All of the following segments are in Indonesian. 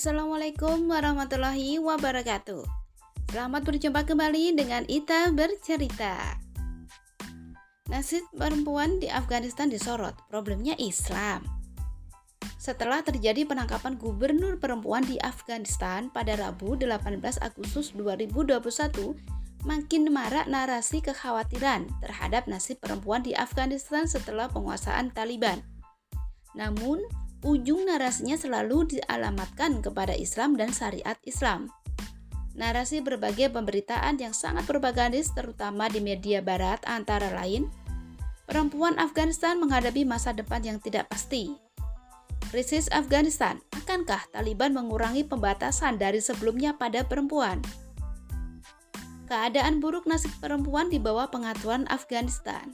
Assalamualaikum warahmatullahi wabarakatuh. Selamat berjumpa kembali dengan Ita bercerita. Nasib perempuan di Afghanistan disorot, problemnya Islam. Setelah terjadi penangkapan gubernur perempuan di Afghanistan pada Rabu 18 Agustus 2021, makin marak narasi kekhawatiran terhadap nasib perempuan di Afghanistan setelah penguasaan Taliban. Namun, ujung narasinya selalu dialamatkan kepada Islam dan syariat Islam. Narasi berbagai pemberitaan yang sangat propagandis terutama di media barat antara lain perempuan Afghanistan menghadapi masa depan yang tidak pasti. Krisis Afghanistan, akankah Taliban mengurangi pembatasan dari sebelumnya pada perempuan? Keadaan buruk nasib perempuan di bawah pengaturan Afghanistan.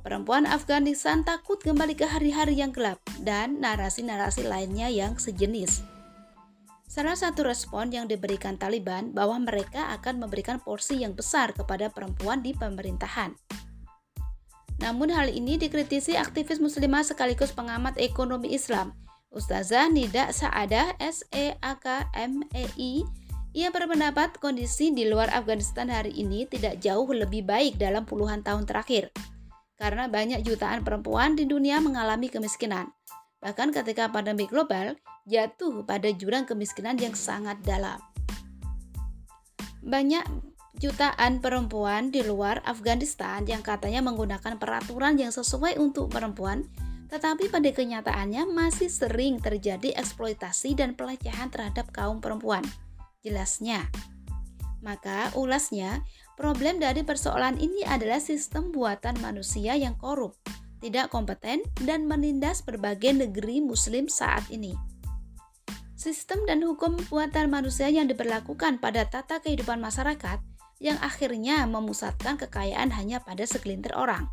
Perempuan Afghanistan takut kembali ke hari-hari yang gelap dan narasi-narasi lainnya yang sejenis. Salah satu respon yang diberikan Taliban bahwa mereka akan memberikan porsi yang besar kepada perempuan di pemerintahan. Namun hal ini dikritisi aktivis muslimah sekaligus pengamat ekonomi Islam, Ustazah Nida Saadah SEAKMEI. Ia berpendapat kondisi di luar Afghanistan hari ini tidak jauh lebih baik dalam puluhan tahun terakhir karena banyak jutaan perempuan di dunia mengalami kemiskinan. Bahkan ketika pandemi global jatuh pada jurang kemiskinan yang sangat dalam. Banyak jutaan perempuan di luar Afghanistan yang katanya menggunakan peraturan yang sesuai untuk perempuan, tetapi pada kenyataannya masih sering terjadi eksploitasi dan pelecehan terhadap kaum perempuan. Jelasnya, maka ulasnya, problem dari persoalan ini adalah sistem buatan manusia yang korup, tidak kompeten, dan menindas berbagai negeri muslim saat ini. Sistem dan hukum buatan manusia yang diberlakukan pada tata kehidupan masyarakat yang akhirnya memusatkan kekayaan hanya pada segelintir orang.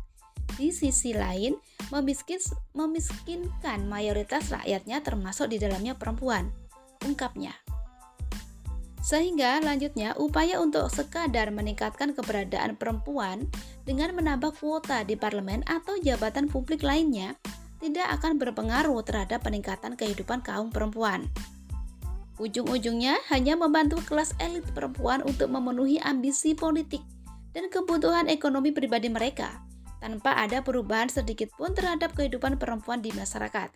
Di sisi lain, memiskin, memiskinkan mayoritas rakyatnya termasuk di dalamnya perempuan. Ungkapnya. Sehingga lanjutnya upaya untuk sekadar meningkatkan keberadaan perempuan dengan menambah kuota di parlemen atau jabatan publik lainnya tidak akan berpengaruh terhadap peningkatan kehidupan kaum perempuan. Ujung-ujungnya hanya membantu kelas elit perempuan untuk memenuhi ambisi politik dan kebutuhan ekonomi pribadi mereka tanpa ada perubahan sedikit pun terhadap kehidupan perempuan di masyarakat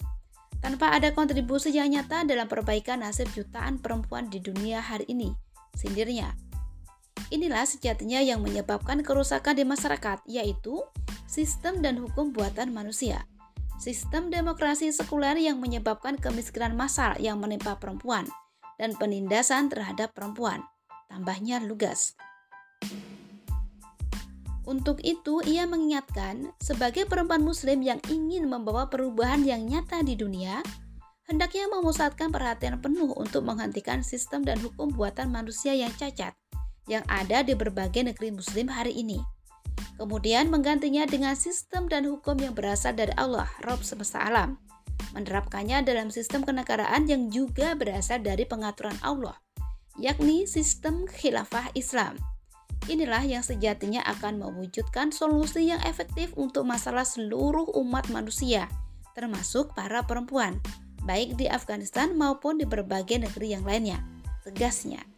tanpa ada kontribusi yang nyata dalam perbaikan nasib jutaan perempuan di dunia hari ini, sindirnya. Inilah sejatinya yang menyebabkan kerusakan di masyarakat, yaitu sistem dan hukum buatan manusia. Sistem demokrasi sekuler yang menyebabkan kemiskinan massal yang menimpa perempuan dan penindasan terhadap perempuan. Tambahnya lugas. Untuk itu, ia mengingatkan, sebagai perempuan Muslim yang ingin membawa perubahan yang nyata di dunia, hendaknya memusatkan perhatian penuh untuk menghentikan sistem dan hukum buatan manusia yang cacat yang ada di berbagai negeri Muslim hari ini. Kemudian menggantinya dengan sistem dan hukum yang berasal dari Allah, Rob semesta alam, menerapkannya dalam sistem kenegaraan yang juga berasal dari pengaturan Allah, yakni sistem khilafah Islam. Inilah yang sejatinya akan mewujudkan solusi yang efektif untuk masalah seluruh umat manusia, termasuk para perempuan, baik di Afghanistan maupun di berbagai negeri yang lainnya. Tegasnya.